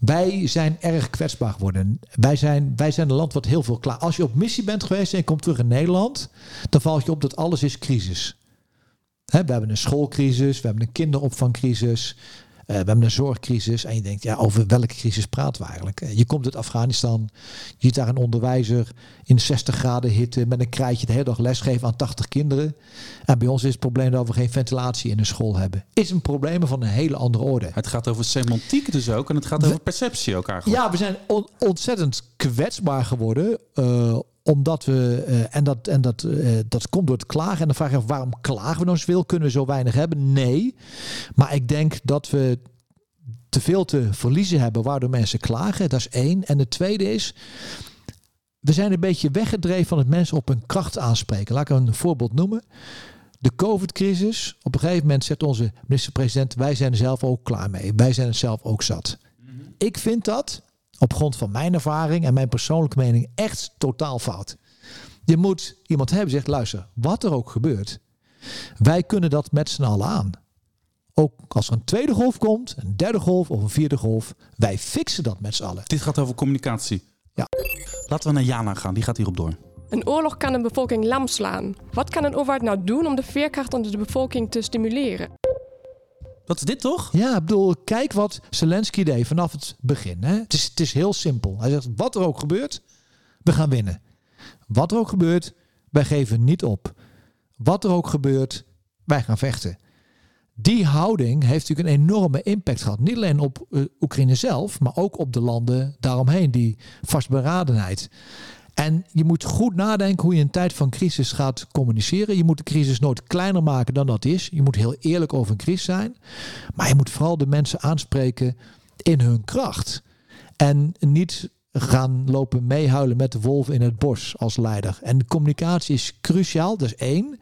Wij zijn erg kwetsbaar geworden. Wij zijn, wij zijn een land wat heel veel klaar. Als je op missie bent geweest en je komt terug in Nederland, dan valt je op dat alles is crisis. We hebben een schoolcrisis, we hebben een kinderopvangcrisis, we hebben een zorgcrisis. En je denkt, ja, over welke crisis praten we eigenlijk? Eh, je komt uit Afghanistan, je ziet daar een onderwijzer in 60 graden hitte met een krijtje de hele dag lesgeven aan 80 kinderen. En bij ons is het probleem dat we geen ventilatie in de school hebben. Is een probleem van een hele andere orde. Het gaat over semantiek dus ook en het gaat over perceptie ook eigenlijk. Ja, we zijn on ontzettend kwetsbaar geworden. Uh, omdat we, uh, en, dat, en dat, uh, dat komt door het klagen. En dan vraag je af, waarom klagen we nou zoveel? Kunnen we zo weinig hebben? Nee. Maar ik denk dat we te veel te verliezen hebben waardoor mensen klagen. Dat is één. En de tweede is, we zijn een beetje weggedreven van het mensen op hun kracht aanspreken. Laat ik een voorbeeld noemen. De COVID-crisis. Op een gegeven moment zegt onze minister-president: Wij zijn er zelf ook klaar mee. Wij zijn er zelf ook zat. -hmm. Ik vind dat op grond van mijn ervaring en mijn persoonlijke mening echt totaal fout. Je moet iemand hebben die zegt: luister, wat er ook gebeurt, wij kunnen dat met z'n allen aan. Ook als er een tweede golf komt, een derde golf of een vierde golf, wij fixen dat met z'n allen. Dit gaat over communicatie. Ja. Laten we naar Jana gaan, die gaat hierop door. Een oorlog kan een bevolking lam slaan. Wat kan een overheid nou doen om de veerkracht onder de bevolking te stimuleren? Dat is dit toch? Ja, ik bedoel, kijk wat Zelensky deed vanaf het begin. Hè? Het, is, het is heel simpel. Hij zegt, wat er ook gebeurt, we gaan winnen. Wat er ook gebeurt, wij geven niet op. Wat er ook gebeurt, wij gaan vechten. Die houding heeft natuurlijk een enorme impact gehad. Niet alleen op uh, Oekraïne zelf, maar ook op de landen daaromheen. Die vastberadenheid. En je moet goed nadenken hoe je in een tijd van crisis gaat communiceren. Je moet de crisis nooit kleiner maken dan dat is. Je moet heel eerlijk over een crisis zijn. Maar je moet vooral de mensen aanspreken in hun kracht. En niet gaan lopen meehuilen met de wolven in het bos als leider. En communicatie is cruciaal, dat is één.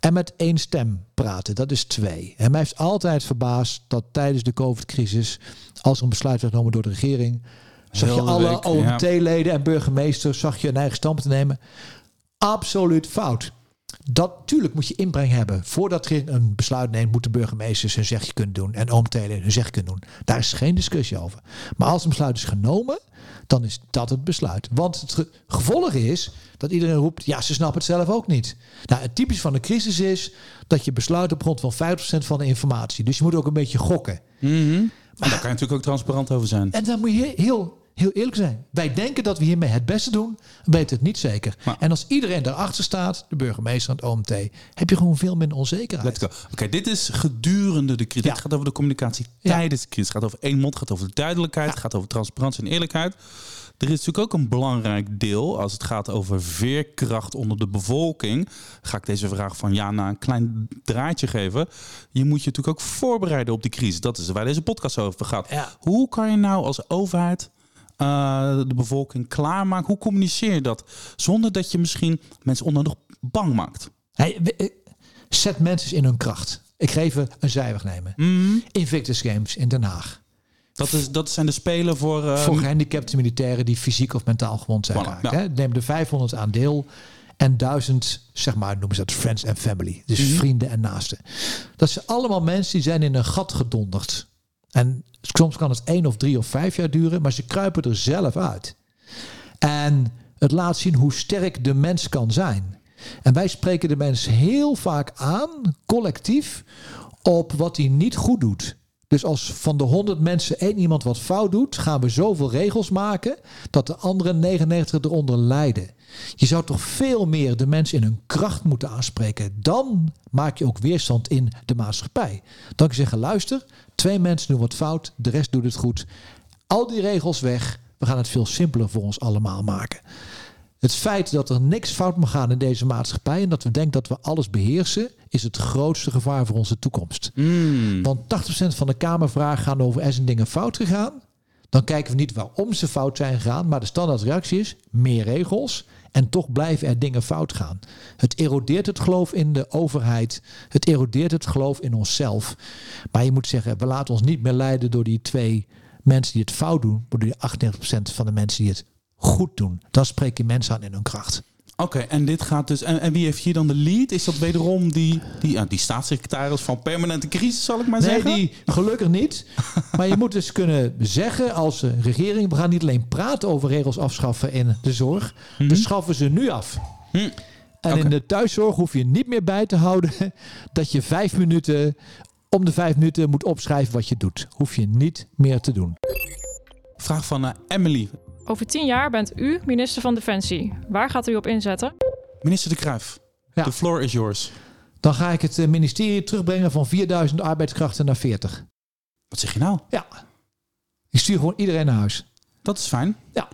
En met één stem praten, dat is twee. En mij heeft altijd verbaasd dat tijdens de COVID-crisis, als er een besluit werd genomen door de regering, zag je alle OMT-leden en burgemeesters, zag je een eigen stand te nemen. Absoluut fout. Dat natuurlijk moet je inbreng hebben. Voordat je een besluit neemt, moeten burgemeesters hun zegje kunnen doen. En OMT-leden hun zegje kunnen doen. Daar is geen discussie over. Maar als een besluit is genomen, dan is dat het besluit. Want het ge gevolg is dat iedereen roept, ja, ze snappen het zelf ook niet. Nou, het typisch van een crisis is dat je besluit op grond van 50% van de informatie. Dus je moet ook een beetje gokken. Mm -hmm. Maar daar kan je natuurlijk ook transparant over zijn. En dan moet je heel, heel eerlijk zijn. Wij denken dat we hiermee het beste doen, weten het niet zeker. Maar, en als iedereen daarachter staat, de burgemeester en het OMT, heb je gewoon veel minder onzekerheid. Oké, okay, dit is gedurende de crisis. Ja. Het gaat over de communicatie tijdens de crisis. Het gaat over één mond, het gaat over duidelijkheid, het gaat over transparantie en eerlijkheid. Er is natuurlijk ook een belangrijk deel als het gaat over veerkracht onder de bevolking. Ga ik deze vraag van Jana een klein draadje geven. Je moet je natuurlijk ook voorbereiden op die crisis. Dat is waar deze podcast over gaat. Ja. Hoe kan je nou als overheid uh, de bevolking klaarmaken? Hoe communiceer je dat zonder dat je misschien mensen onnodig bang maakt? Hey, zet mensen in hun kracht. Ik ga even een zijweg nemen. Mm. Invictus Games in Den Haag. Dat, is, dat zijn de spelen voor... Uh, voor gehandicapte militairen die fysiek of mentaal gewond zijn Voilà, ja. Neem er 500 aan deel en 1000, zeg maar, noemen ze dat friends and family. Dus Mhm. vrienden en naasten. Dat zijn allemaal mensen die zijn in een gat gedonderd. En soms kan het één of drie of vijf jaar duren, maar ze kruipen er zelf uit. En het laat zien hoe sterk de mens kan zijn. En wij spreken de mens heel vaak aan, collectief, op wat hij niet goed doet. Dus als van de 100 mensen één iemand wat fout doet, gaan we zoveel regels maken dat de andere 99 eronder lijden. Je zou toch veel meer de mensen in hun kracht moeten aanspreken. Dan maak je ook weerstand in de maatschappij. Dan kun je zeggen: luister, twee mensen doen wat fout, de rest doet het goed. Al die regels weg. We gaan het veel simpeler voor ons allemaal maken. Het feit dat er niks fout mag gaan in deze maatschappij en dat we denken dat we alles beheersen, is het grootste gevaar voor onze toekomst. mm, Want 80% van de Kamervragen gaan over er zijn dingen fout gegaan. Dan kijken we niet waarom ze fout zijn gegaan, maar de standaardreactie is meer regels en toch blijven er dingen fout gaan. Het erodeert het geloof in de overheid, het erodeert het geloof in onszelf. Maar je moet zeggen, we laten ons niet meer leiden door die twee mensen die het fout doen, maar door die 98% van de mensen die het goed doen. Dan spreek je mensen aan in hun kracht. Oké, en dit gaat dus. En, en wie heeft hier dan de lead? Is dat wederom die, die, die staatssecretaris van permanente crisis, zal ik maar Nee, zeggen? die gelukkig niet. Maar je moet dus kunnen zeggen als eh, regering... we gaan niet alleen praten over regels afschaffen in de zorg. We schaffen ze nu af. Hm. En in de thuiszorg hoef je niet meer bij te houden... dat je vijf minuten, om de vijf minuten moet opschrijven wat je doet. Hoef je niet meer te doen. Vraag van eh, Emily. Over tien jaar bent u minister van Defensie. Waar gaat u op inzetten? Minister De Kruijf, Ja. the floor is yours. Dan ga ik het eh, ministerie terugbrengen van 4000 arbeidskrachten naar 40. Wat zeg je nou? Ja. Ik stuur gewoon iedereen naar huis. Dat is fijn. Ja.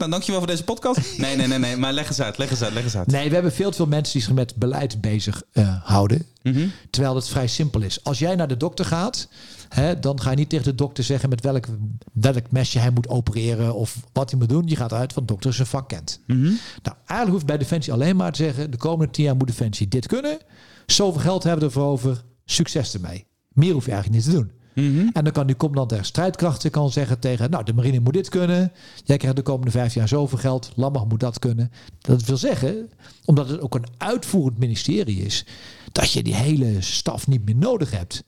Nou, dankjewel voor deze podcast. Nee, nee, nee, nee. Maar leg eens uit, leg eens uit, leg eens uit. Nee, we hebben veel te veel mensen die zich met beleid bezig eh, houden. Mhm. Terwijl het vrij simpel is. Als jij naar de dokter gaat, hè, dan ga je niet tegen de dokter zeggen met welk, welk mesje hij moet opereren of wat hij moet doen. Je gaat uit van de dokter zijn vak kent. Mhm. Nou, eigenlijk hoeft bij Defensie alleen maar te zeggen: de komende tien jaar moet Defensie dit kunnen. Zoveel geld hebben we ervoor over. Succes ermee. Meer hoef je eigenlijk niet te doen. Mhm. En dan kan die commandant der strijdkrachten kan zeggen tegen, nou, de marine moet dit kunnen. Jij krijgt de komende vijf jaar zoveel geld. Landmacht moet dat kunnen. Dat wil zeggen, omdat het ook een uitvoerend ministerie is, dat je die hele staf niet meer nodig hebt.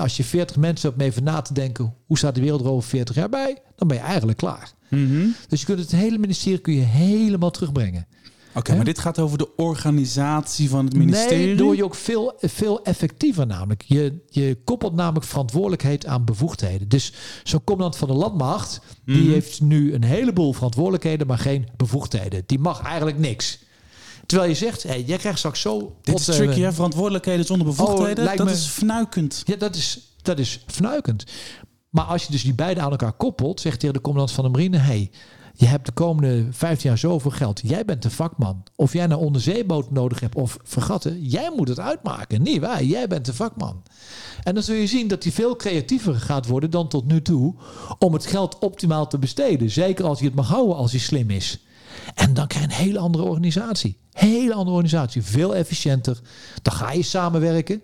Als je 40 mensen hebt om even na te denken, hoe staat de wereld er over 40 jaar bij? Dan ben je eigenlijk klaar. Mhm. Dus je kunt het hele ministerie kun je helemaal terugbrengen. Oké, maar dit gaat over de organisatie van het ministerie. Nee, doe je ook veel, veel effectiever namelijk. Je, je koppelt namelijk verantwoordelijkheid aan bevoegdheden. Dus zo'n commandant van de landmacht, die Mhm. heeft nu een heleboel verantwoordelijkheden, maar geen bevoegdheden. Die mag eigenlijk niks. Terwijl je zegt, hey, jij krijgt straks zo... Dit is eh, tricky, hè? Verantwoordelijkheden zonder bevoegdheden. Oh, dat me- is fnuikend. Ja, dat is, dat is fnuikend. Maar als je dus die beide aan elkaar koppelt, zegt tegen de commandant van de marine: hey, je hebt de komende 15 jaar zoveel geld. Jij bent de vakman. Of jij nou onderzeeboot nodig hebt of vergatten, jij moet het uitmaken. Niet wij, jij bent de vakman. En dan zul je zien dat hij veel creatiever gaat worden dan tot nu toe om het geld optimaal te besteden. Zeker als hij het mag houden als hij slim is. En dan krijg je een hele andere organisatie. Hele andere organisatie. Veel efficiënter. Dan ga je samenwerken.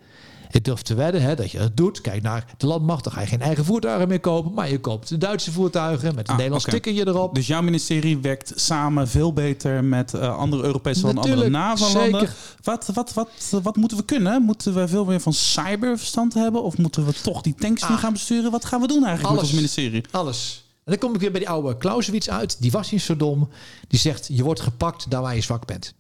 Ik durf te wedden hè, dat je dat doet. Kijk naar de landmacht. Dan ga je geen eigen voertuigen meer kopen. Maar je koopt de Duitse voertuigen met een Ah, Nederlands stickertje erop. Dus jouw ministerie werkt samen veel beter met eh, andere Europese landen, andere NAVO-landen. Wat, wat, wat, wat moeten we kunnen? Moeten we veel meer van cyberverstand hebben? Of moeten we toch die tanks nu Ah. gaan besturen? Wat gaan we doen eigenlijk met Alles. ons ministerie? Alles. En dan kom ik weer bij die oude Clausewitz uit. Die was niet zo dom. Die zegt, je wordt gepakt daar waar je zwak bent.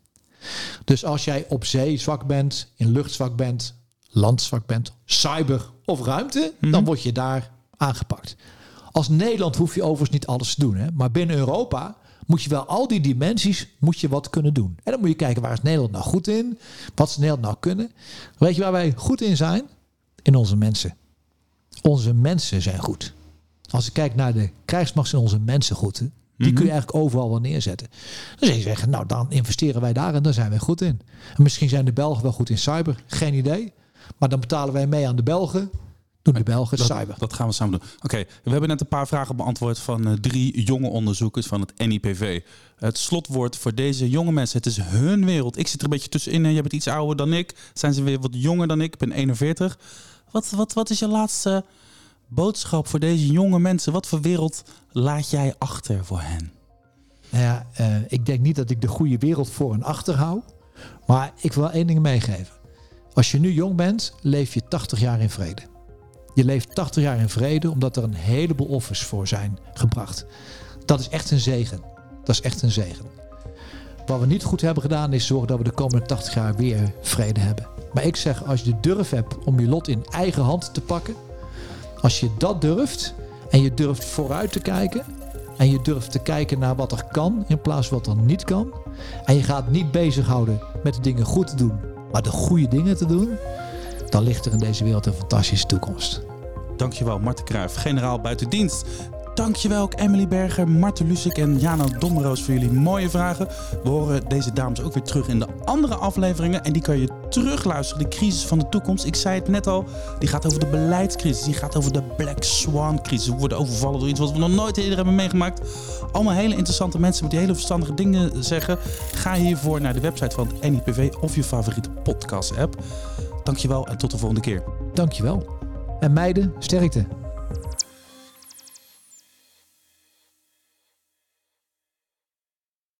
Dus als jij op zee zwak bent, in lucht zwak bent, land zwak bent, cyber of ruimte, dan word je daar aangepakt. Als Nederland hoef je overigens niet alles te doen. Hè? Maar binnen Europa moet je wel al die dimensies moet je wat kunnen doen. En dan moet je kijken waar is Nederland nou goed in? Wat ze Nederland nou kunnen? Weet je waar wij goed in zijn? In onze mensen. Onze mensen zijn goed. Als ik kijk naar de krijgsmacht zijn onze mensen goed. hè. Die kun je eigenlijk overal wel neerzetten. Dan zou je zeggen, nou dan investeren wij daar en daar zijn wij goed in. En misschien zijn de Belgen wel goed in cyber, geen idee. Maar dan betalen wij mee aan de Belgen. Doen de Belgen Dat, cyber. dat gaan we samen doen. Oké, we hebben net een paar vragen beantwoord van eh, drie jonge onderzoekers van het NIPV. Het slotwoord voor deze jonge mensen, het is hun wereld. Ik zit er een beetje tussenin en jij bent iets ouder dan ik. Zijn ze weer wat jonger dan ik? Ik ben 41. Wat, wat, wat is je laatste boodschap voor deze jonge mensen? Wat voor wereld laat jij achter voor hen? Nou ja, eh, ik denk niet dat ik de goede wereld voor en achter hou. Maar ik wil één ding meegeven. Als je nu jong bent, leef je 80 jaar in vrede. Je leeft 80 jaar in vrede omdat er een heleboel offers voor zijn gebracht. Dat is echt een zegen. Dat is echt een zegen. Wat we niet goed hebben gedaan is zorgen dat we de komende 80 jaar weer vrede hebben. Maar ik zeg, als je de durf hebt om je lot in eigen hand te pakken. Als je dat durft en je durft vooruit te kijken. En je durft te kijken naar wat er kan in plaats van wat er niet kan. En je gaat niet bezighouden met de dingen goed te doen, maar de goede dingen te doen. Dan ligt er in deze wereld een fantastische toekomst. Dankjewel, Marten Kruijf, generaal buiten dienst. Dankjewel ook Emily Berger, Marten Lusik en Jana Domroos voor jullie mooie vragen. We horen deze dames ook weer terug in de andere afleveringen. En die kan je terugluisteren, de crisis van de toekomst. Ik zei het net al, die gaat over de beleidscrisis. Die gaat over de Black Swan crisis. We worden overvallen door iets wat we nog nooit eerder hebben meegemaakt. Allemaal hele interessante mensen met die hele verstandige dingen zeggen. Ga hiervoor naar de website van het NIPV of je favoriete podcast app. Dankjewel en tot de volgende keer. Dankjewel. En meiden, sterkte.